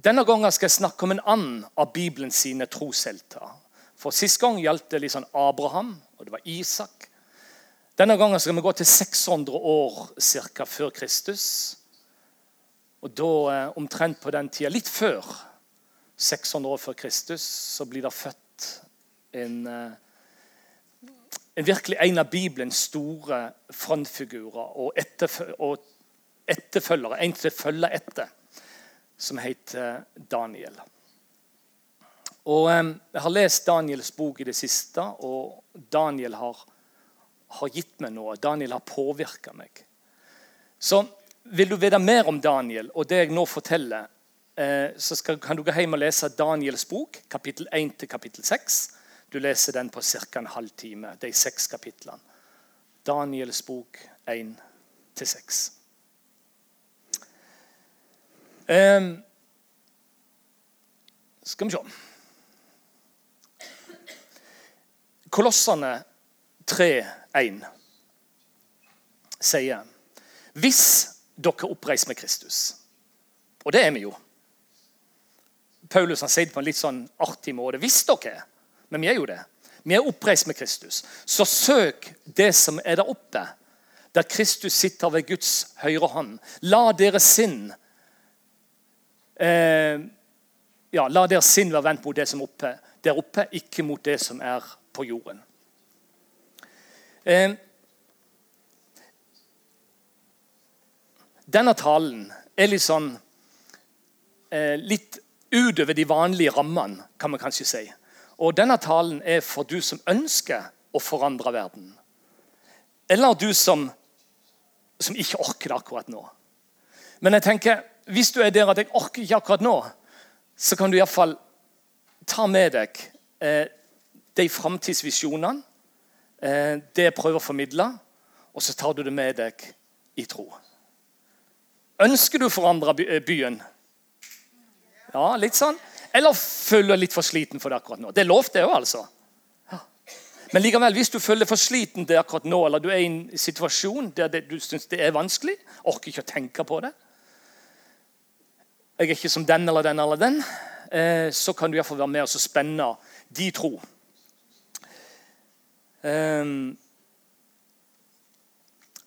Denne gangen skal jeg snakke om en annen av Bibelen sine troshelter. For Sist gang gjaldt det liksom Abraham, og det var Isak. Denne gangen skal vi gå til 600 år cirka, før Kristus. Og da eh, omtrent på den tida, litt før 600 år før Kristus, så blir det født en, eh, en virkelig en av Bibelens store frontfigurer og, og etterfølgere. En til å følge etter som heter Daniel. Og eh, Jeg har lest Daniels bok i det siste, og Daniel har, har gitt meg noe. Daniel har påvirka meg. Så vil du vite mer om Daniel og det jeg nå forteller, eh, så skal, kan du gå hjem og lese Daniels bok, kapittel 1 til kapittel 6. Du leser den på ca. en halv time, de seks kapitlene. Daniels bok 1 til 6. Um, skal vi se Kolossene 3,1 sier Hvis dere oppreiser med Kristus Og det er vi jo. Paulus han sier det på en litt sånn artig måte. Hvis dere er. Men vi er jo det. Vi er oppreist med Kristus. Så søk det som er der oppe, der Kristus sitter ved Guds høyre hånd. La deres sinn eh, ja, La deres sinn være vendt mot det som er oppe, der oppe, ikke mot det som er på jorden. Eh, denne talen er litt sånn eh, Litt utover de vanlige rammene, kan man kanskje si. Og Denne talen er for du som ønsker å forandre verden. Eller du som, som ikke orker det akkurat nå. Men jeg tenker, hvis du er der at jeg orker ikke akkurat nå, så kan du iallfall ta med deg eh, de framtidsvisjonene, eh, det jeg prøver å formidle, og så tar du det med deg i tro. Ønsker du å forandre eh, byen? Ja, litt sånn. Eller føler du litt for sliten for det akkurat nå? Det er lov, det òg, altså. Men likevel, hvis du føler deg for sliten det akkurat nå, eller du er i en situasjon der du syns det er vanskelig, orker ikke å tenke på det, jeg er ikke som den eller den eller den, eh, så kan du iallfall være med og spenne de tro. Så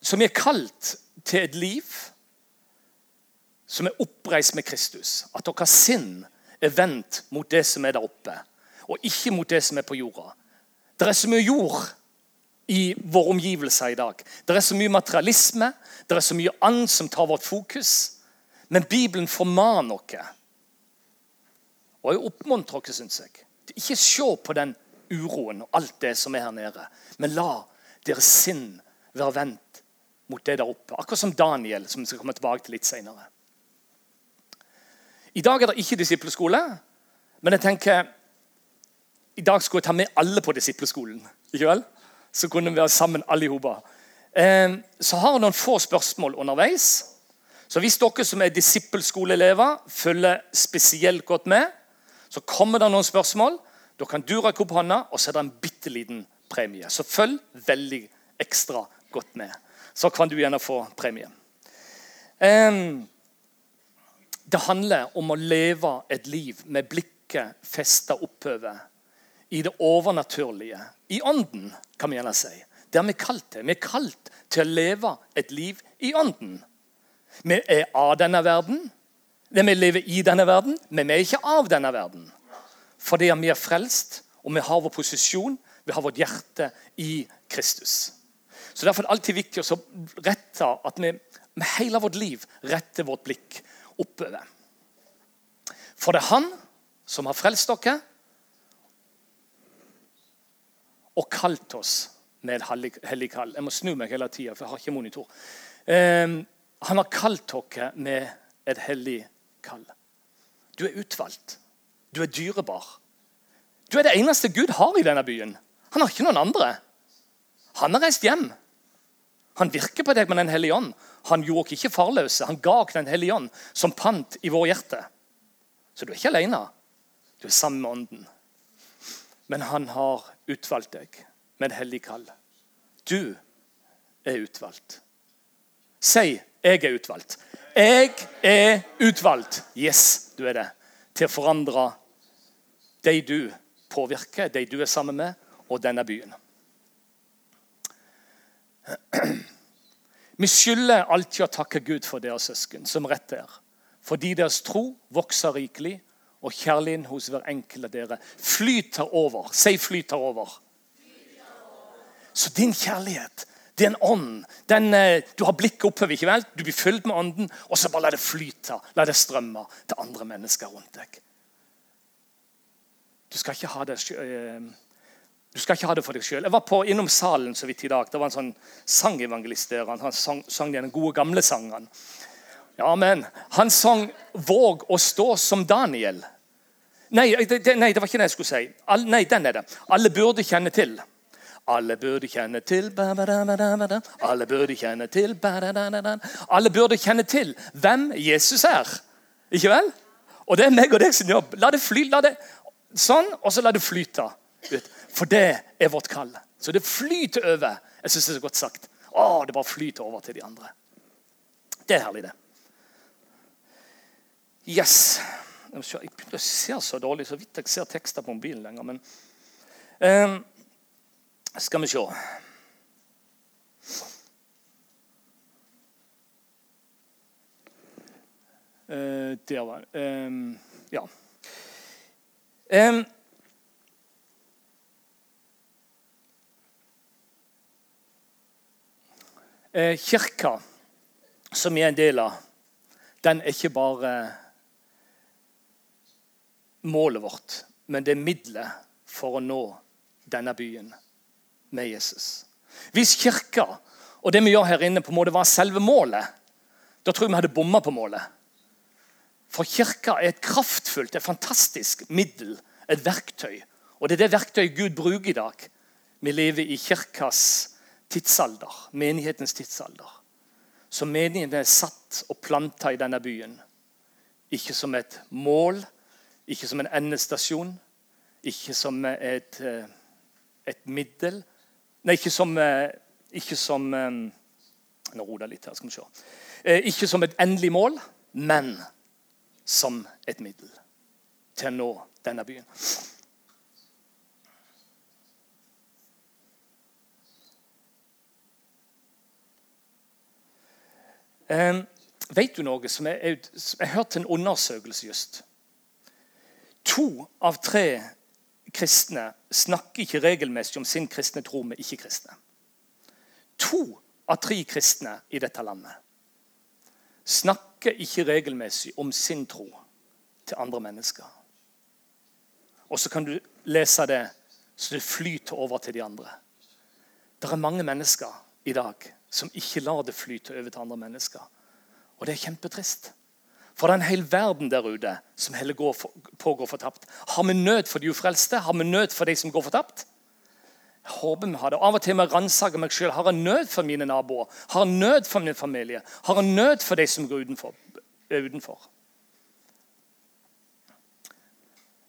som er kalt til et liv som er oppreist med Kristus. At deres sinn er vendt mot det som er der oppe, og ikke mot det som er på jorda. Det er så mye jord i våre omgivelser i dag. Det er så mye materialisme, det er så mye annet som tar vårt fokus. Men Bibelen formaner oss. Og jeg oppmuntrer oss, syns jeg. Ikke se på den uroen og alt det som er her nede, men la deres sinn være vendt mot det der oppe. Akkurat som Daniel, som vi skal komme tilbake til litt senere. I dag er det ikke disipleskole, men jeg tenker i dag skulle jeg ta med alle på disipleskolen. ikke vel? Så kunne vi være sammen alle i hop. så har jeg noen få spørsmål underveis. Så hvis dere som er disippelskoleelever følger spesielt godt med, så kommer det noen spørsmål. Da kan du rekke opp hånda, og så er det en bitte liten premie. Så følg veldig ekstra godt med. Så kan du gjerne få premie. Det handler om å leve et liv med blikket festa oppover. I det overnaturlige. I ånden, kan vi gjerne si. Det er vi kalt til. Vi er kalt til å leve et liv i ånden. Vi er av denne verden. Vi lever i denne verden, men vi er ikke av denne verden. Fordi vi er frelst, og vi har vår posisjon, vi har vårt hjerte i Kristus. Så Derfor er det alltid viktig å rette at vi med hele vårt liv retter vårt blikk oppover. For det er Han som har frelst dere og kalt oss med et hellig kall. Jeg må snu meg hele tida, for jeg har ikke monitor. Han har kalt dere med et hellig kall. Du er utvalgt. Du er dyrebar. Du er det eneste Gud har i denne byen. Han har ikke noen andre. Han har reist hjem. Han virker på deg med Den hellige ånd. Han gjorde oss ikke farløse. Han ga oss Den hellige ånd som pant i vår hjerte. Så du er ikke alene. Du er sammen med Ånden. Men han har utvalgt deg med et hellig kall. Du er utvalgt. Si 'Jeg er utvalgt'. Jeg er utvalgt. Yes, du er det. til å forandre de du påvirker, de du er sammen med, og denne byen. Vi skylder alltid å takke Gud for deres søsken, som rett er. Fordi deres tro vokser rikelig, og kjærligheten hos hver enkelt av dere flyter over. Si 'flyter over'. Så din kjærlighet, det er en ånd. Den, eh, du har blikket oppover. ikke vel? Du blir fylt med ånden, og så bare la det flyte, la det strømme til andre mennesker rundt deg. Du skal ikke ha det eh, du skal ikke ha det for deg sjøl. Jeg var på, innom salen så vidt i dag. Det var en sånn sangevangelist der. Han sang, sang den gode, gamle sangen. Ja, men han sang 'Våg å stå som Daniel'. Nei, det, nei, det var ikke det jeg skulle si. All, nei, den er det. Alle burde kjenne til. Alle burde kjenne til Alle burde kjenne til Alle burde kjenne til hvem Jesus er. Ikke vel? Og det er meg og deg sin jobb. La det fly, la det sånn, og så la det flyte. For det er vårt kall. Så det flyter over. Jeg syns det er så godt sagt. Å, det bare flyter over til de andre. Det er herlig, det. Yes. Jeg ser så dårlig, så vidt jeg ser tekster på mobilen lenger. men... Um, skal vi se uh, Der var. Um, ja. Um, uh, kirka, som vi er en del av, den er ikke bare målet vårt, men det er middelet for å nå denne byen med Jesus. Hvis kirka og det vi gjør her inne, på en måte var selve målet, da tror jeg vi hadde bomma på målet. For kirka er et kraftfullt, et fantastisk middel, et verktøy. Og det er det verktøyet Gud bruker i dag. Vi lever i kirkas tidsalder, menighetens tidsalder. Så menigheten er satt og planta i denne byen. Ikke som et mål, ikke som en endestasjon, ikke som et, eh, et middel, Nei, ikke som, eh, ikke som eh, Nå roer jeg litt her. skal vi se. Eh, ikke som et endelig mål, men som et middel til å nå denne byen. Um, vet du noe som jeg, jeg, jeg hørte en undersøkelse just. To av tre kristne snakker ikke regelmessig om sin kristne tro med ikke-kristne. To av tre kristne i dette landet snakker ikke regelmessig om sin tro til andre mennesker. Og så kan du lese det så det flyter over til de andre. Det er mange mennesker i dag som ikke lar det flyte over til andre mennesker. Og det er kjempetrist. For det er en hel verden der ute som heller går for, pågår fortapt. Har vi nød for de ufrelste? Har vi nød for de som går fortapt? Jeg håper vi har det. Av og til må jeg meg sjøl. Har jeg nød for mine naboer? Har jeg nød for min familie? Har jeg nød for de som går utenfor? utenfor?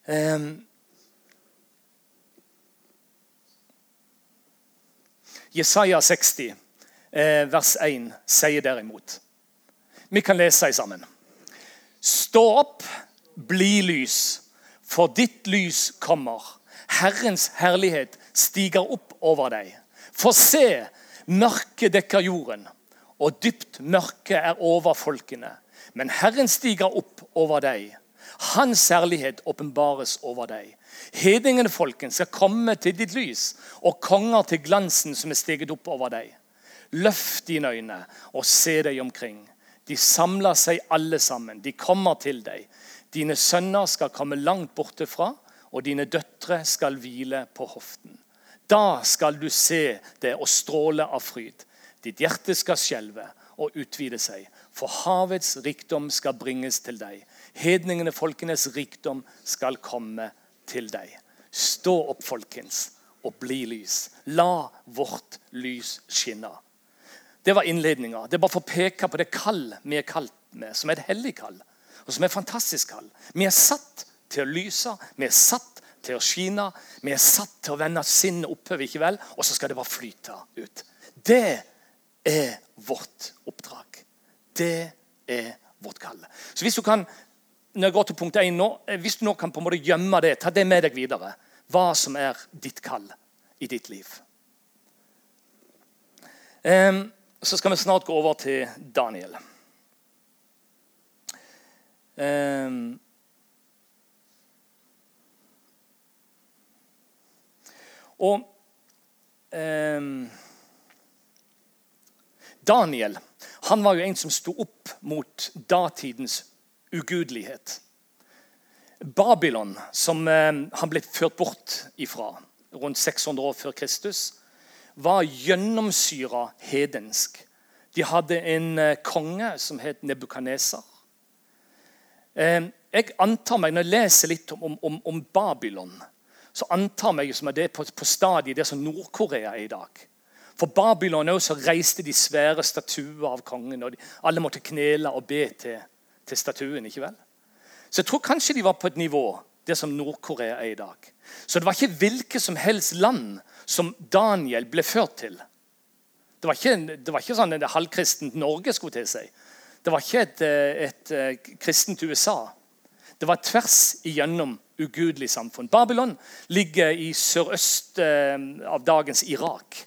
Um, Jesaja 60, eh, vers 1, sier derimot Vi kan lese sammen. Stå opp, bli lys, for ditt lys kommer. Herrens herlighet stiger opp over deg. For se, mørket dekker jorden, og dypt mørke er over folkene. Men Herren stiger opp over deg. Hans herlighet åpenbares over deg. Hedningene folken skal komme til ditt lys, og konger til glansen som er steget opp over deg. Løft dine øyne og se deg omkring. De samler seg alle sammen. De kommer til deg. Dine sønner skal komme langt borte fra, og dine døtre skal hvile på hoften. Da skal du se det og stråle av fryd. Ditt hjerte skal skjelve og utvide seg, for havets rikdom skal bringes til deg. Hedningene folkenes rikdom skal komme til deg. Stå opp, folkens, og bli lys. La vårt lys skinne. Det var innledninga. Det er bare for å peke på det kall vi er kalt med, som er et hellig kall, og som er et fantastisk kall. Vi er satt til å lyse, vi er satt til å skine, vi er satt til å vende sinnet oppover, ikke vel? og så skal det bare flyte ut. Det er vårt oppdrag. Det er vårt kall. Så hvis du kan når jeg går til punkt 1 nå, eh, Hvis du nå kan på en måte gjemme det, ta det med deg videre. Hva som er ditt kall i ditt liv. Um, så skal vi snart gå over til Daniel. Um, og um, Daniel han var jo en som sto opp mot datidens ugudelighet. Babylon, som um, han ble ført bort ifra rundt 600 år før Kristus, var gjennomsyra hedensk. De hadde en eh, konge som het Nebukaneser. Eh, jeg antar meg, Når jeg leser litt om, om, om Babylon, så antar jeg som at det er på, på stadiet det som Nord-Korea er i dag. For Babylon også reiste de svære statuer av kongen. og de, Alle måtte knele og be til, til statuen. ikke vel? Så jeg tror kanskje de var på et nivå det som Nord-Korea er i dag. Så det var ikke hvilket som helst land som Daniel ble ført til. Det var ikke, det var ikke sånn et halvkristent Norge skulle til seg. Det var ikke et, et, et kristent USA. Det var tvers igjennom ugudelig samfunn. Babylon ligger i sørøst eh, av dagens Irak.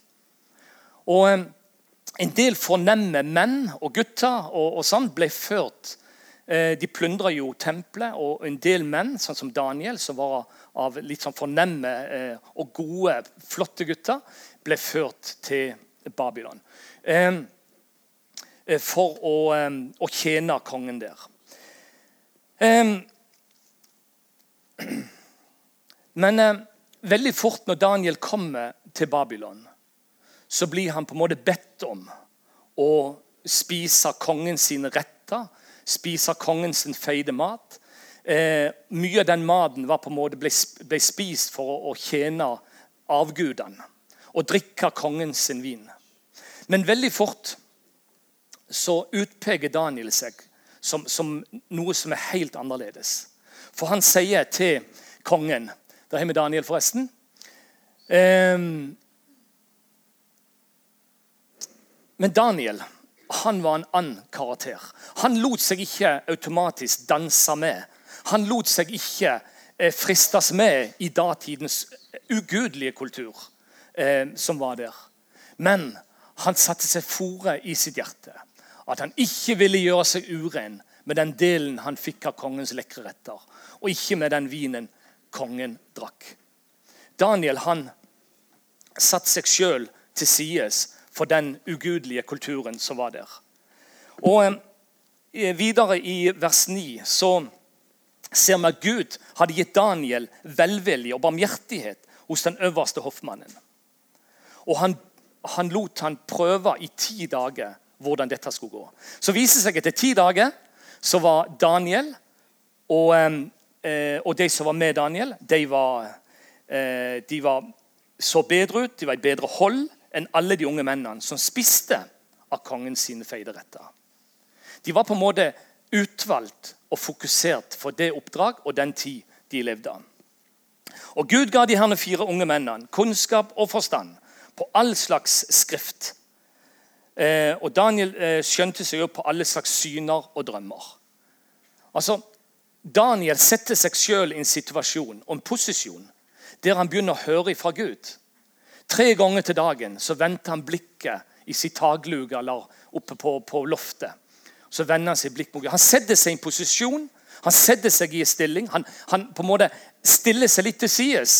Og eh, En del fornemme menn og gutter og, og sånn ble ført. Eh, de plyndra jo tempelet, og en del menn, sånn som Daniel, som var av litt sånn fornemme eh, og gode, flotte gutter, ble ført til Babylon. For å, å tjene kongen der. Men veldig fort når Daniel kommer til Babylon, så blir han på en måte bedt om å spise kongen sine retter, spise kongen sin feide mat. Eh, mye av den maten var på en måte ble, ble spist for å, å tjene avgudene og drikke kongen sin vin. Men veldig fort så utpeker Daniel seg som, som, noe som er helt annerledes. For han sier til kongen Der har vi Daniel, forresten. Eh, Men Daniel han var en annen karakter. Han lot seg ikke automatisk danse med. Han lot seg ikke eh, fristes med i datidens ugudelige kultur eh, som var der. Men han satte seg fore i sitt hjerte at han ikke ville gjøre seg uren med den delen han fikk av kongens lekre retter, og ikke med den vinen kongen drakk. Daniel han satte seg sjøl til sides for den ugudelige kulturen som var der. Og eh, Videre i vers 9 så ser vi at Gud hadde gitt Daniel velvilje og barmhjertighet hos den øverste hoffmannen. Og han, han lot han prøve i ti dager hvordan dette skulle gå. Så viser det seg etter ti dager så var Daniel og, eh, og de som var med Daniel, de var, eh, de var så bedre ut, de var i bedre hold enn alle de unge mennene som spiste av kongens sine feideretter. De var på en måte utvalgt og fokusert for det oppdrag og den tid de levde. Og Gud ga de herne fire unge mennene kunnskap og forstand på all slags skrift. Eh, og Daniel eh, skjønte seg jo på alle slags syner og drømmer. Altså, Daniel setter seg sjøl i en situasjon og en posisjon der han begynner å høre fra Gud. Tre ganger til dagen så vendte han blikket i sitt takluke eller oppe på, på, loftet. Så vender Han sitt blikk mot. Han setter seg i en posisjon, han setter seg i en stilling. Han, han på en måte stiller seg litt til sides.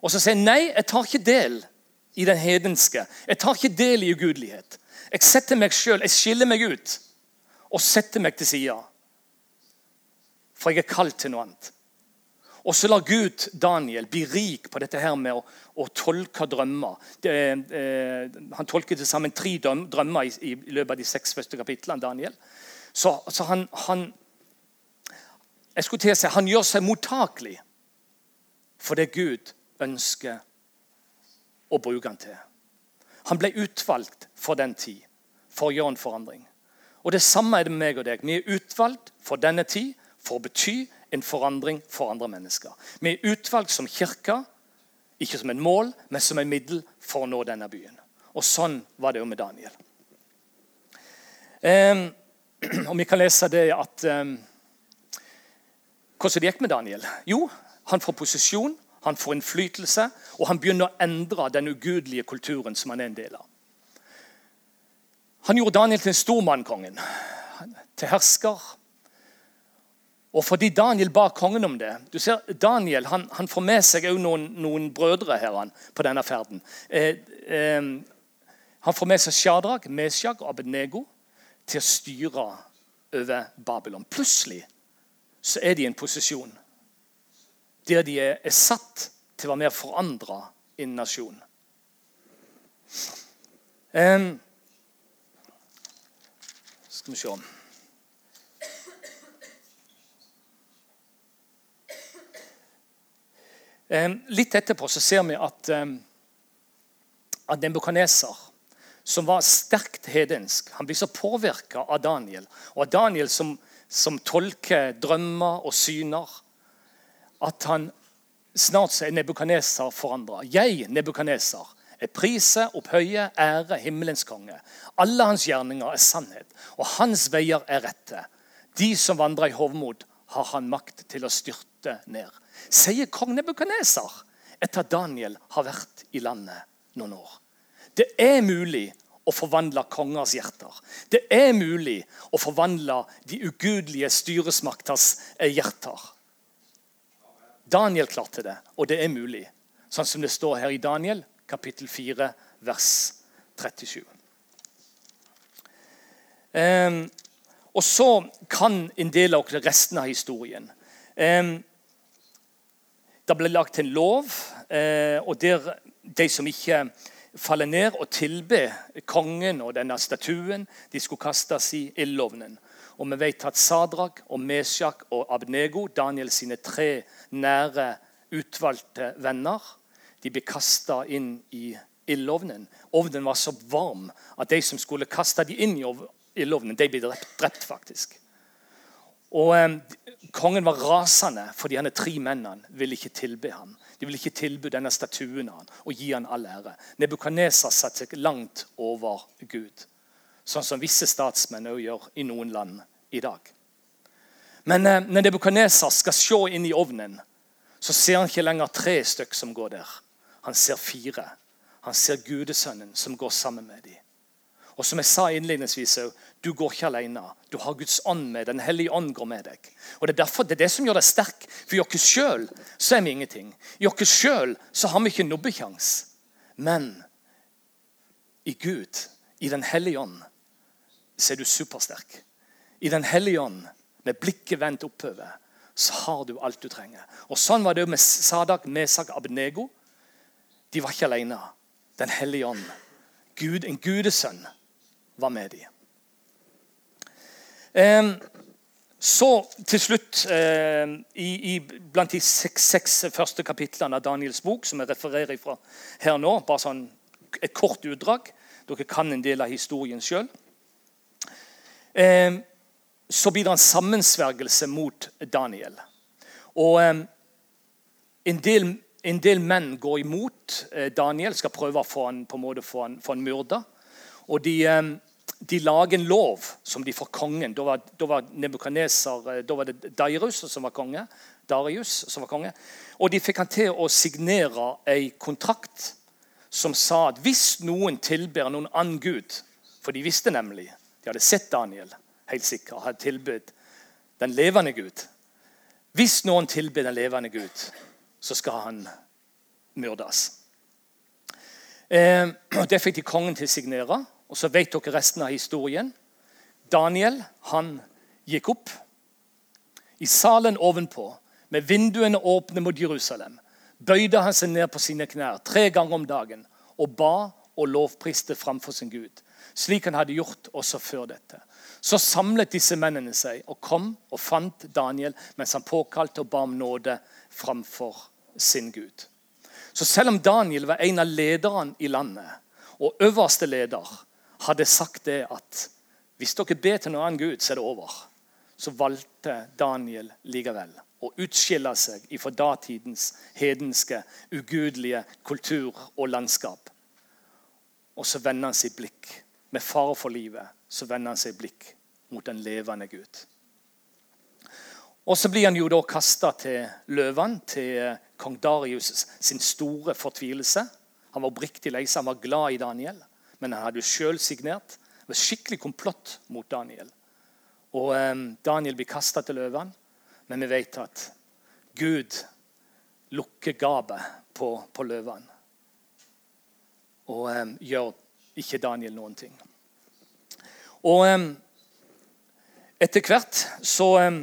Og så sier han nei, jeg tar ikke del i den hedenske. Jeg tar ikke del i ugudelighet. Jeg setter meg selv, jeg skiller meg ut og setter meg til sida. For jeg er kalt til noe annet. Og så lar Gud Daniel bli rik på dette her med å, å tolke drømmer. Det, eh, han tolker til sammen tre drømmer i, i, løpet av de seks første kapitlene. Daniel. Så, så han, han, jeg skulle til å si, han gjør seg mottakelig for det Gud ønsker å bruke han til. Han ble utvalgt for den tid, for å gjøre en forandring. Og Det samme er det med meg og deg. Vi er utvalgt for denne tid for å bety en forandring for andre mennesker. Vi er utvalgt som kirke, ikke som en mål, men som en middel for å nå denne byen. Og Sånn var det jo med Daniel. Um, og Vi kan lese det at um, hvordan det gikk med Daniel? Jo, han får posisjon, han får innflytelse, og han begynner å endre den ugudelige kulturen som han er en del av. Han gjorde Daniel til en stormann, kongen. Til hersker. Og fordi Daniel ba kongen om det du ser, Daniel han, han får med seg noen, noen, brødre her han, på denne ferden. Eh, eh, han får med seg Shadrach, Meshach og Abednego til å styre over Babylon. Plutselig så er de i en posisjon der de er, er satt til å være med å forandre en nasjon. Um, skal vi se Litt etterpå så ser vi at, at Nebukadneser, som var sterkt hedensk, han blir så påvirka av Daniel. Og Daniel som, som tolker drømmer og syner at han snart så er Nebukaneser forandra. Jeg, Nebukaneser, er priset, opphøye, ære, himmelens konge. Alle hans gjerninger er sannhet, og hans veier er rette. De som vandrer i hovmod, har han makt til å styrte ned. Sier kong Nebukadneser etter at Daniel har vært i landet noen år. Det er mulig å forvandle kongers hjerter. Det er mulig å forvandle de ugudelige styresmakters hjerter. Daniel klarte det, og det er mulig. Sånn som det står her i Daniel, kapittel 4, vers 37. Um, og så kan en del av resten av historien. Um, det ble lagt en lov, uh, og der de som ikke faller ned og tilber kongen og denne statuen, de skulle kastes i ildovnen. Og vi vet at Sadrak og Meshak og Abnego, Daniel sine tre nære, utvalgte venner, de ble kasta inn i ildovnen. Ovnen var så varm at de som skulle kaste dem inn i ildovnen, de ble drept, drept faktisk. Og Kongen var rasende fordi han tre mennene ville ikke tilbe ham. De ville ikke tilby denne statuen han, og gi ham all ære. Nebukaneser satte seg langt over Gud, sånn som visse statsmenn også gjør i noen land i dag. Men når Nebukaneser skal se inn i ovnen, så ser han ikke lenger tre stykker som går der. Han ser fire. Han ser gudesønnen som går sammen med dem. Og som jeg sa innledningsvis, du går ikke alene. Du har Guds ånd med Den hellige ånd går med deg. Og Det er derfor det er det som gjør deg sterk. For i oss sjøl er vi ingenting. I oss sjøl har vi ikke nubbekjangs. Men i Gud, i Den hellige ånd, så er du supersterk. I Den hellige ånd, med blikket vendt oppover, så har du alt du trenger. Og Sånn var det med Sadak, Mesak, Abnego. De var ikke alene. Den hellige ånd, Gud, en gudesønn, var med. Eh, så til slutt, i, i, blant de seks, seks, første kapitlene av Daniels bok, som jeg refererer fra her nå, bare sånn et kort utdrag Dere kan en del av historien sjøl. Så blir det en sammensvergelse mot Daniel. Og en, del, en, del, menn går imot eh, Daniel, skal prøve å få han, på en måte få han, få han myrda. Og de, de, lager en lov som de får kongen. Da var, da var Da var det Dairus som var konge. Darius som var konge. Og de fikk han til å signere en kontrakt som sa at hvis noen tilber noen annen gud For de visste nemlig, de hadde sett Daniel helt sikkert hadde tilbudt den levende Gud. Hvis noen tilber den levende Gud, så skal han myrdes. Eh, det fikk de kongen til å signere. Og så vet dere resten av historien. Daniel han gikk opp i salen ovenpå, med vinduene åpne mot Jerusalem. Bøyde han seg ned på sine knær tre ganger om dagen og ba og lovpriste framfor sin Gud, slik han hadde gjort også før dette. Så samlet disse mennene seg og kom og fant Daniel mens han påkalte og ba om nåde framfor sin Gud. Så selv om Daniel var en av lederne i landet, og øverste leder, hadde sagt det at hvis dere ber til noen annen Gud, så er det over, så valgte Daniel likevel å utskille seg ifra datidens hedenske, ugudelige kultur og landskap. Og så vender han sitt blikk med fare for livet så vender han sitt blikk mot den levende Gud. Og så blir han jo da kasta til løvene, til kong Darius sin store fortvilelse. Han var oppriktig lei seg, han var glad i Daniel, men han hadde jo sjøl signert. Det var skikkelig komplott mot Daniel. Og eh, Daniel blir kasta til løvene, men vi vet at Gud lukker gapet på, på løvene. Og eh, gjør ikke Daniel noen ting. Og eh, etter hvert så, eh,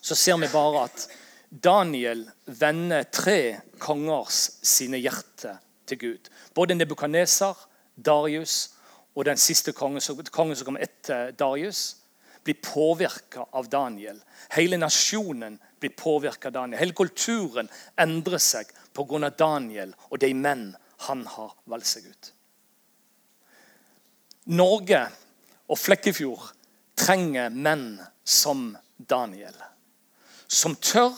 så ser vi bare at Daniel vender tre kongers sine hjerter til Gud. Både Nebukadnesar, Darius og den siste kongen, kongen som kom etter Darius, blir påvirka av Daniel. Hele nasjonen blir påvirka av Daniel. Hele kulturen endrer seg pga. Daniel og de menn han har valgt seg ut. Norge og Flekkefjord trenger menn som Daniel. Som tør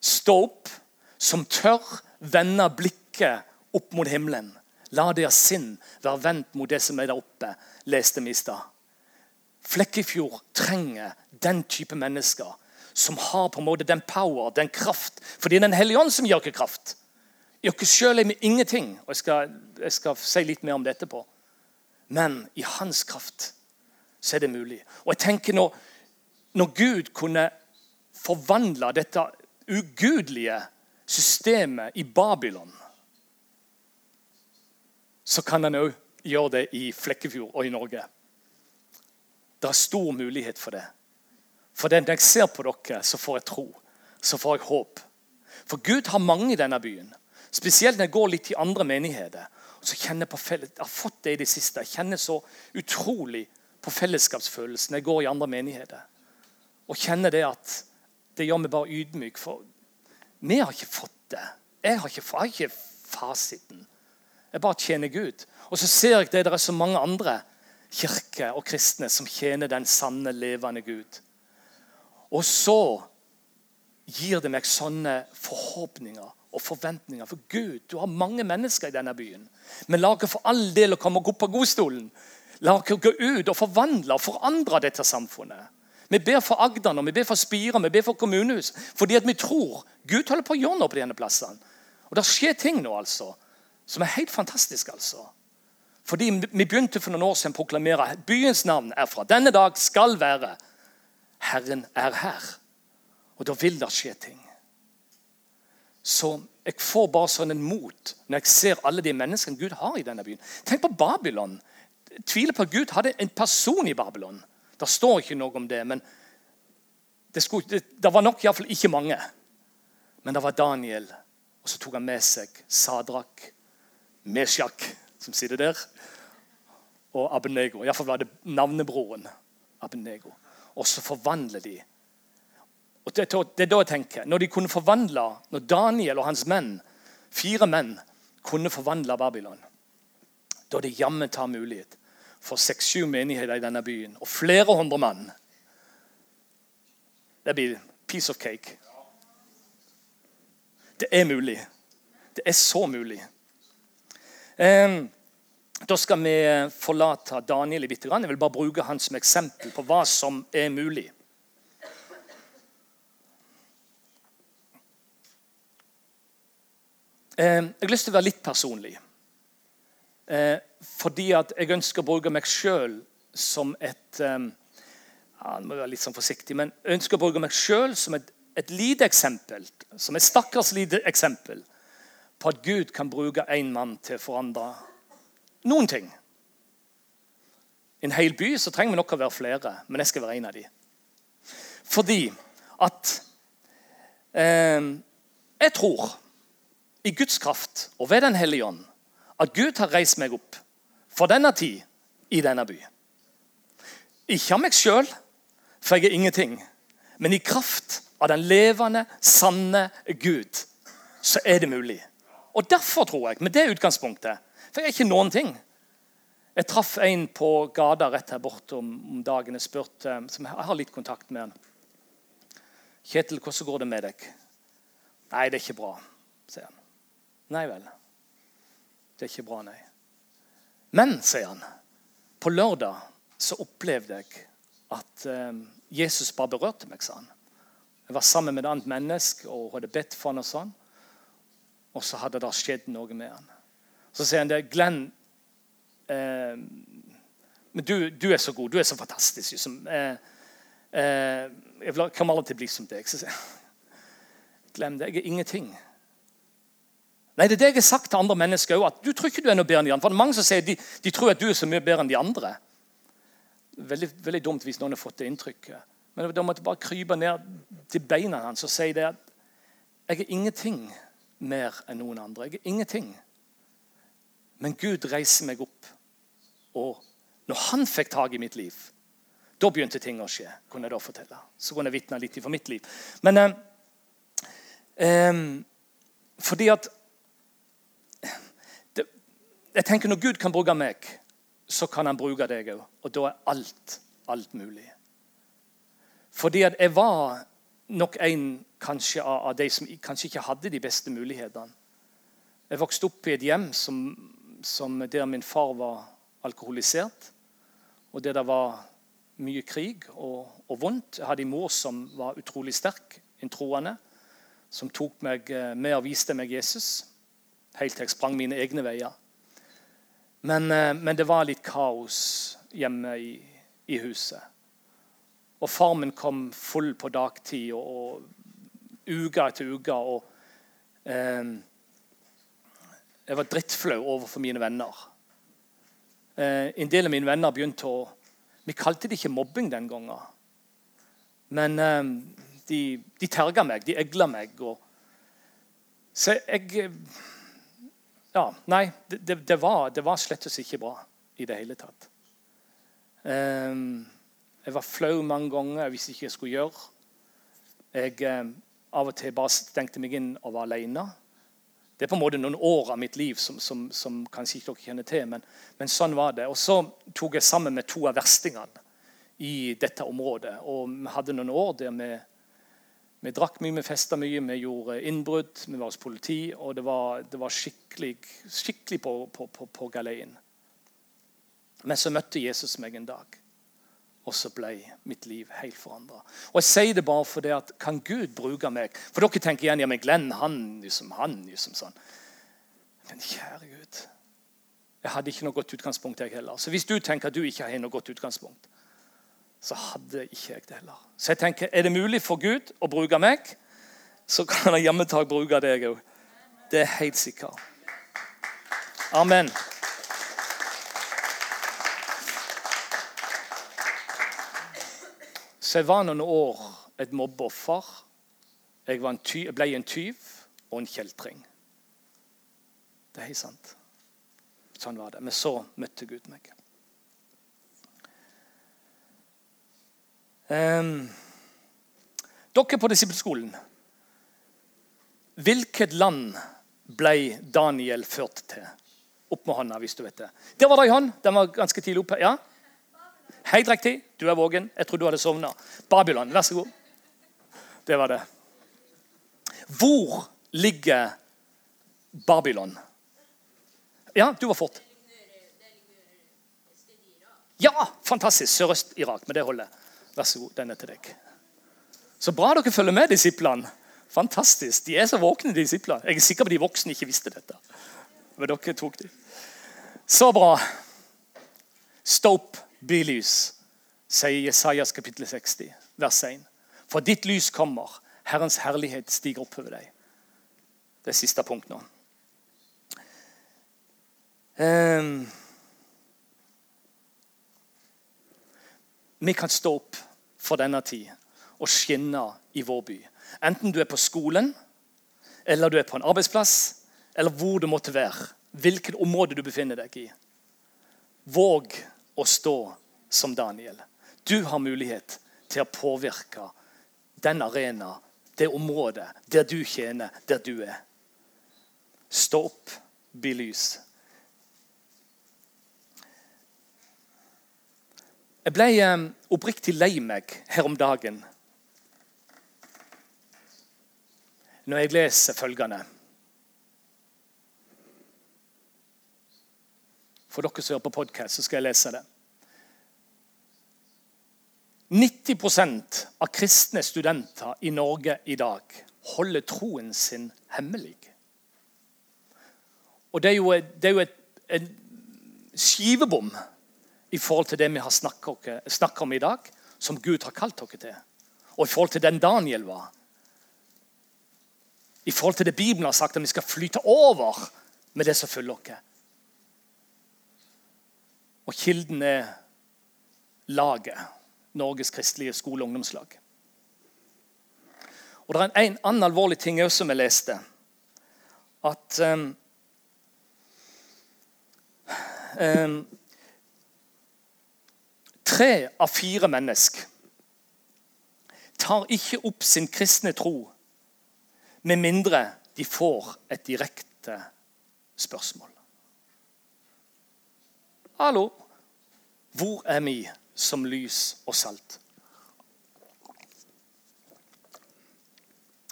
stå opp, som tør vende blikket opp mot himmelen. La deres sinn være vendt mot det som er der oppe, leste vi i stad. Flekkefjord trenger den type mennesker som har på en måte den power, den kraft. For det er Den hellige ånd som gir oss kraft. I oss sjøl er vi ingenting. og jeg skal, jeg skal si litt mer om det etterpå. Men i hans kraft så er det mulig. Og jeg tenker Når, når Gud kunne forvandle dette ugudelige systemet i Babylon, så kan han òg gjøre det i Flekkefjord og i Norge. Det er stor mulighet for det. For når jeg ser på dere, så får jeg tro. Så får jeg håp. For Gud har mange i denne byen. Spesielt når jeg går litt i andre menigheter. Så kjenner Jeg på felles, jeg har fått det i det siste. Jeg kjenner så utrolig på fellesskapsfølelsen når jeg går i andre menigheter. Og kjenner det at det gjør meg bare ydmyk. For vi har ikke fått det. Jeg har ikke, jeg har ikke fasiten. Jeg bare tjener Gud. Og så ser jeg det det er så mange andre kirker og kristne som tjener den sanne, levende Gud. Og så gir det meg sånne forhåpninger og forventninger. For Gud, du har mange mennesker i denne byen. Men la oss for all del å komme opp på godstolen. La oss gå ut og forvandle og forandre dette samfunnet. Vi ber for Agder, vi ber for Spira, vi ber for kommunehus. Fordi at vi tror Gud holder på å gjøre noe på denne plassen. Og det skjer ting nå altså, som er helt fantastisk. altså. Fordi Vi begynte for noen år siden å proklamere byens navn er fra denne dag skal være Herren er her. Og da vil det skje ting. Så jeg får bare sånn en mot når jeg ser alle de menneskene Gud har i denne byen. Tenk på Babylon. Jeg tviler på at Gud hadde en person i Babylon. Det står ikke noe om det. men Det, skulle, det, det var nok iallfall ikke mange. Men det var Daniel, og så tok han med seg Sadrak, Meshak, som sitter der, og Abenego. Iallfall var det navnebroren Abenego. Og så forvandler de. Og det, det er da jeg tenker, Når de kunne forvandle, når Daniel og hans menn, fire menn, kunne forvandle Babylon, da er det jammen ta mulighet for seks-sju menigheter i denne byen og flere hundre mann. Det blir piece of cake. Det er mulig. Det er så mulig. Da skal vi forlate Daniel litt. Jeg vil bare bruke han som eksempel på hva som er mulig. Jeg har lyst til å være litt personlig. Eh, fordi at jeg ønsker å bruke meg sjøl som et ja, må være litt sånn forsiktig, men jeg ønsker å bruke meg sjøl som et, et lite eksempel, som et stakkars lite eksempel på at Gud kan bruke én mann til å forandre noen ting. I en hel by så trenger vi nok å være flere, men jeg skal være en av dem. Fordi at eh, Jeg tror i Guds kraft og ved Den hellige ånd at Gud har reist meg opp for denne tid i denne by. Ikke av meg sjøl, for jeg er ingenting, men i kraft av den levende, sanne Gud, så er det mulig. Og Derfor tror jeg, med det utgangspunktet For jeg er ikke noen ting. Jeg traff en på gata rett her borte om, dagen. Jeg spurte, som jeg har litt kontakt med han. 'Kjetil, hvordan går det med deg?' 'Nei, det er ikke bra', sier han. 'Nei vel.' Det er ikke bra, nei. Men, sier han, på lørdag så opplevde jeg at eh, Jesus bare berørte meg, sa han. Jeg var sammen med et annet menneske og hadde bedt for han og sånn. Og så hadde det skjedd noe med han. Så sier han det. Glenn, eh, men du, du, er så god. Du er så fantastisk. Liksom. Eh, eh, jeg kommer aldri til å bli som deg. Så sier han, Glem det. Jeg er ingenting. Nei, Det er det jeg har sagt til andre mennesker òg. Du tror ikke du er noe bedre enn de andre. For det er mange som sier de, de tror at du er så mye bedre enn de andre. Veldig, veldig dumt hvis noen har fått det inntrykket. Men da måtte jeg bare krype ned til beina hans og si det at jeg er ingenting mer enn noen andre. Jeg er ingenting. Men Gud reiser meg opp. Og når han fikk tak i mitt liv, da begynte ting å skje. kunne jeg da fortelle. Så kunne jeg vitne litt for mitt liv. Men eh, eh, fordi at det, Jeg tenker Når Gud kan bruke meg, så kan han bruke deg òg. Og da er alt, alt mulig. Fordi at jeg var nok en kanskje av de som kanskje ikke hadde de beste mulighetene. Jeg vokste opp i et hjem som, som der min far var alkoholisert. Og der det var mye krig og, og, vondt. Jeg hadde en mor som var utrolig sterk, en troende. Som tok meg eh, med og viste meg Jesus. Helt til jeg sprang mine egne veier. Men, eh, men det var litt kaos hjemme i, i huset. Og farmen kom full på dagtid og, og uke etter uke. Og eh, jeg var drittflau overfor mine venner. Eh, en del av mine venner begynte å Vi kalte det ikke mobbing den gangen. Men eh, de, de terga meg, de egla meg. Og, så jeg Ja, nei, det, det, var, det var slett ikke bra i det hele tatt. Um, jeg var flau mange ganger. Visste ikke jeg skulle gjøre. Jeg eh, av og til bare stengte meg inn og var alene. Det er på en måte noen år av mitt liv som, som, som kanskje ikke dere kjenner til. Men, men, sånn var det. Og så tok jeg sammen med to av verstingene i dette området. Og vi hadde noen år der vi, vi drakk mye, vi festa mye, vi gjorde innbrudd, vi var hos politi. Og det var, det var skikkelig, skikkelig på, på, på, på galeien. Men så møtte Jesus meg en dag. Og så ble mitt liv helt forandra. Og jeg sier det bare fordi at kan Gud bruke meg? For dere tenker igjen ja, men Glenn, han liksom, han liksom sånn. Men kjære Gud, jeg hadde ikke noe godt utgangspunkt, jeg heller. Så hvis du tenker at du ikke har noe godt utgangspunkt, så hadde ikke jeg det heller. Så jeg tenker, er det mulig for Gud å bruke meg, så kan han jammen ta bruke deg òg. Det er helt sikkert. Amen. Så jeg var noen år et mobbeoffer. Jeg, jeg ble en tyv og en kjeltring. Det er helt sant. Sånn var det. Men så møtte Gud meg. Um, dere på disippelskolen. Hvilket land ble Daniel ført til? Opp med hånda hvis du vet det. Der var det ei hånd. Den var ganske tidlig oppe. Ja? Helt riktig. Du er vågen. Jeg tror du hadde sovna. Babylon, vær så god. Det var det. Hvor ligger Babylon? Ja, du var fort. Ja, fantastisk. Sørøst-Irak. Men det holder. Vær så god, den er til deg. Så bra dere følger med, disiplene. Fantastisk. De er så våkne, disiplene. Jeg er sikker på de voksne ikke visste dette. Men dere tok det. Så bra. Stope bli lys, sier Jesajas kapittel 60, vers 1. For ditt lys kommer, Herrens herlighet stiger opp over deg. Det er siste punkt nå. Um, vi kan stå opp for denne tid og skinne i vår by. Enten du er på skolen, eller du er på en arbeidsplass, eller hvor du måtte være. Hvilket område du befinner deg i. Våg å stå som Daniel. Du har mulighet til å påvirke den arena, det området, der du tjener, der du er. Stå opp, bli lys. Jeg ble eh, oppriktig lei meg her om dagen når jeg leser følgende For dere som hører på podkast, skal jeg lese det. 90% av kristne studenter i Norge i dag holder troen sin hemmelig. Og det er jo, det er jo et, en skivebom i forhold til det vi har snakka om i dag, som Gud har kalt dere til. Og i forhold til den Daniel var. I forhold til det Bibelen har sagt, at vi skal flyte over med det som følger oss. Og kilden er laget. Norges kristelige skole- og ungdomslag. Og Det er en annen alvorlig ting også som jeg leste. At um, um, Tre av fire mennesker tar ikke opp sin kristne tro med mindre de får et direkte spørsmål. Hallo, hvor er vi som lys og salt?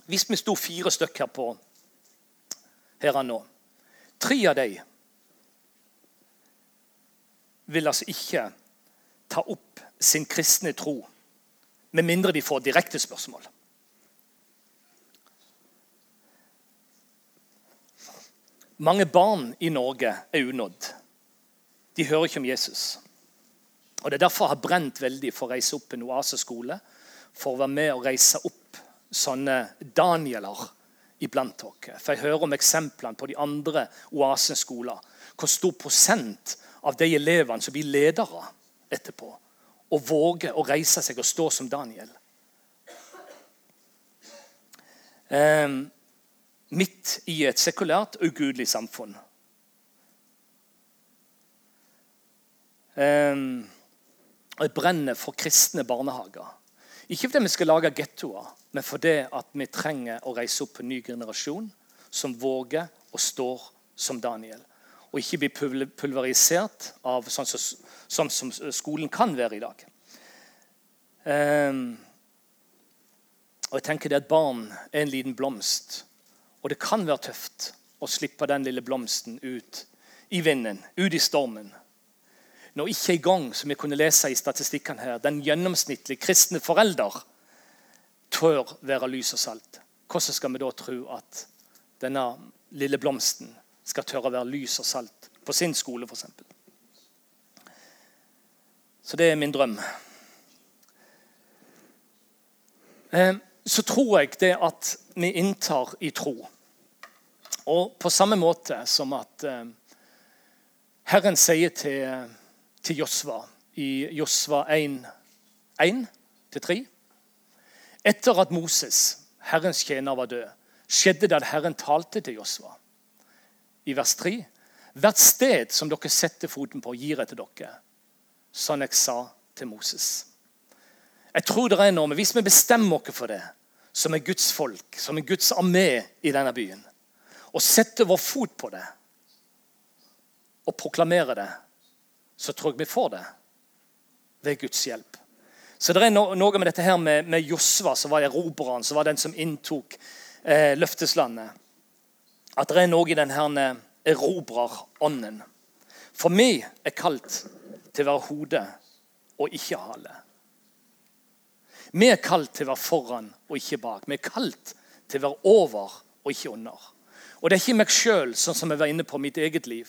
Hvis vi sto fire stykker her på her nå Tre av dem vil altså ikke ta opp sin kristne tro med mindre de får direkte spørsmål. Mange barn i Norge er unådd. De hører ikke om Jesus. Og Det er derfor jeg har brent veldig for å reise opp en oaseskole. For å være med og reise opp sånne Danieler iblant dere. For jeg hører om eksemplene på de andre oaseskoler. Hvor stor prosent av de elevene som blir ledere etterpå, og våger å reise seg og stå som Daniel. Um, midt i et sekulært, ugudelig samfunn. Og jeg brenner for kristne barnehager. Ikke fordi vi skal lage gettoer, men fordi vi trenger å reise opp en ny generasjon som våger og står som Daniel. Og ikke bli pulverisert av sånn som, sånn som skolen kan være i dag. Um, og jeg tenker det at Barn er en liten blomst og det kan være tøft å slippe den lille blomsten ut i vinden, ut i stormen. Når ikke engang, som vi kunne lese i statistikkene her, den gjennomsnittlige kristne forelder tør være lys og salt, hvordan skal vi da tro at denne lille blomsten skal tørre å være lys og salt på sin skole, f.eks.? Så det er min drøm. Eh, så tror jeg det at vi inntar i tro. Og på samme måte som at eh, Herren sier til, til Josva i Josva 1-3 Etter at Moses, Herrens tjener, var død, skjedde det at Herren talte til Josva. I vers 3.: Hvert sted som dere setter foten på, gir jeg til dere, sånn jeg sa til Moses. Jeg tror det er noe, men Hvis vi bestemmer oss for det, som er Guds folk, som er Guds armé i denne byen, og setter vår fot på det og proklamerer det, så tror jeg vi får det ved Guds hjelp. Så det er noe med dette her med, med Josva, som var erobreren, som var den som inntok eh, løfteslandet. At det er noe i denne erobrerånden. For vi er kalt til å være hode og ikke hale. Vi er kalt til å være foran og ikke bak. Vi er kalt til å være over og ikke under. Og Det er ikke meg sjøl, sånn som jeg var inne på mitt eget liv.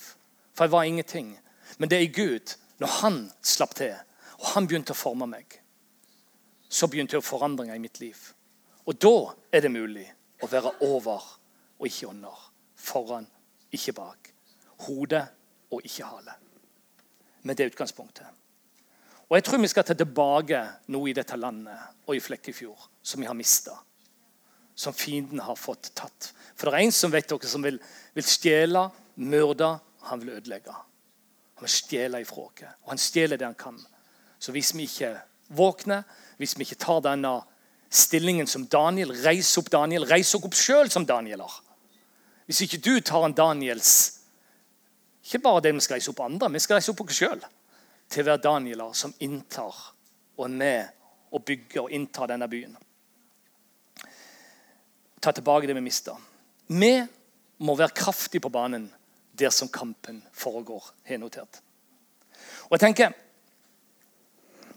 For jeg var ingenting. Men det er i Gud, når han slapp til, og han begynte å forme meg, så begynte det forandringer i mitt liv. Og da er det mulig å være over og ikke under. Foran, ikke bak. Hode og ikke hale. Med det utgangspunktet. Og Jeg tror vi skal ta tilbake noe i dette landet og i Flekkefjord som vi har mista. Som fienden har fått tatt. For det er en som vet dere som vil, vil stjele, myrde, han vil ødelegge. Han stjeler ifra oss. Og han stjeler det han kan. Så hvis vi ikke våkner, hvis vi ikke tar denne stillingen som Daniel, reis opp Daniel, reis opp sjøl som Danieler. Hvis ikke du tar en Daniels Ikke bare det vi skal reise opp andre, vi skal reise opp oss sjøl til å være danieler som inntar og er med og bygger og inntar denne byen. Ta tilbake det vi mista. Vi må være kraftige på banen der som kampen foregår, har notert. Og jeg tenker,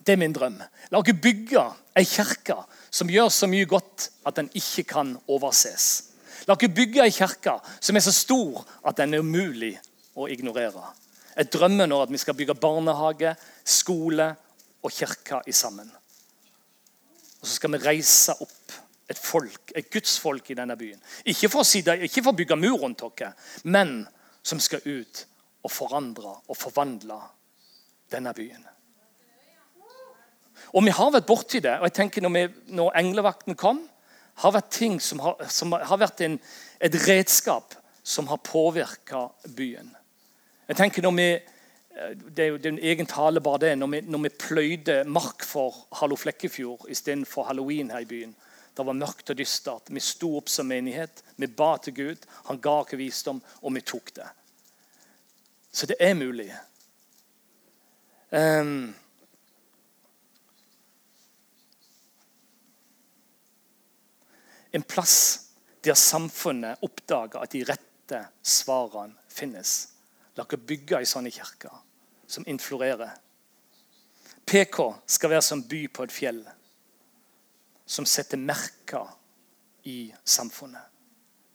Det er min drøm. La oss bygge ei kirke som gjør så mye godt at den ikke kan overses. La oss bygge ei kirke som er så stor at den er umulig å ignorere. Jeg drømmer nå at vi skal bygge barnehage, skole og kirke i sammen. Og så skal vi reise opp et folk, et gudsfolk i denne byen. Ikke for å, si det, ikke for å bygge mur rundt dere, men som skal ut og forandre og forvandle denne byen. Og vi har vært borti det. og jeg tenker Når, vi, når englevakten kom, har vært ting som har, som har vært en, et redskap som har påvirka byen. Jeg tenker når vi, Det er jo en egen tale bare det. Når vi, når vi pløyde mark for Hallo Flekkefjord istedenfor halloween her i byen. Det var mørkt og dystert. Vi sto opp som menighet. Vi ba til Gud. Han ga oss visdom, og vi tok det. Så det er mulig. Um, en plass der samfunnet oppdager at de rette svarene finnes. La oss bygge ei sånn kirke som influerer. PK skal være som by på et fjell, som setter merker i samfunnet.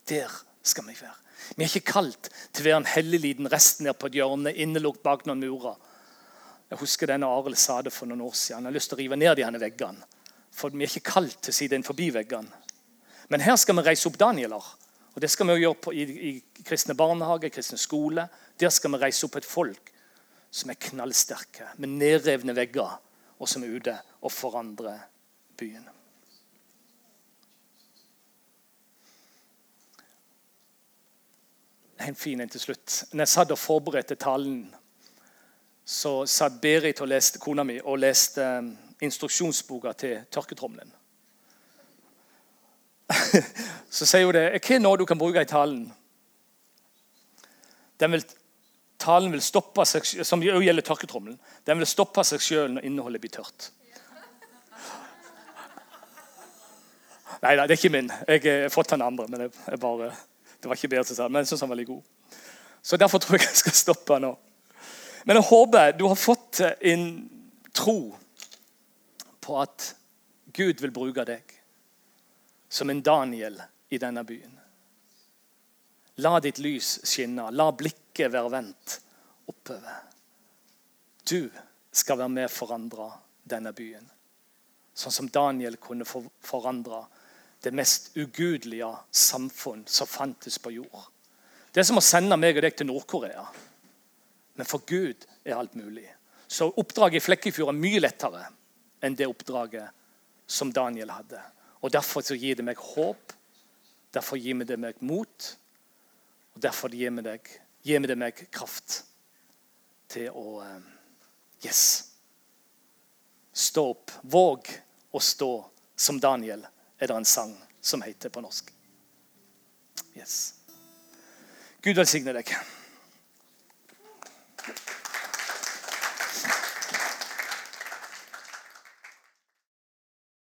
Der skal vi være. Vi er ikke kalt til å være en hellig liten rest nede på et hjørne, innelukket bak noen murer. Jeg husker denne Arild sa det for noen år siden. Han har lyst til å rive ned de veggene. For vi er ikke kalt til å si innenfor veggene. Men her skal vi reise opp Danieler. Og Det skal vi gjøre på, i, i kristne barnehage, kristne skole. Der skal vi reise opp et folk som er knallsterke, med nedrevne vegger, og som er ute og forandrer byen. En fin en til slutt. Når jeg satt og forberedte talen, så satt Berit og leste, kona mi og leste eh, instruksjonsboka til tørketrommelen. så sier hun det Hva er noe du kan bruke i talen? Vil, talen vil stoppe seg, Som gjelder tørketrommelen. Den vil stoppe seg sjøl når innholdet blir tørt. Nei, da, det er ikke min. Jeg har fått den andre. men jeg bare, Det var ikke seg, men jeg syns han var veldig god. Så Derfor tror jeg jeg skal stoppe nå. Men jeg håper du har fått en tro på at Gud vil bruke deg som en Daniel i denne byen. La ditt lys skinne. La blikket være vendt oppover. Du skal være med og forandre denne byen. Sånn som Daniel kunne forandre det mest ugudelige samfunn som fantes på jord. Det er som å sende meg og deg til Nord-Korea. Men for Gud er alt mulig. Så oppdraget i Flekkefjord er mye lettere enn det oppdraget som Daniel hadde. Og Derfor gir det meg håp, derfor gir det meg mot, og derfor gir det gir det meg kraft til å eh, Yes. Stå opp. Våg å stå som Daniel, er det en sang som heter på norsk. Yes. Gud velsigne deg.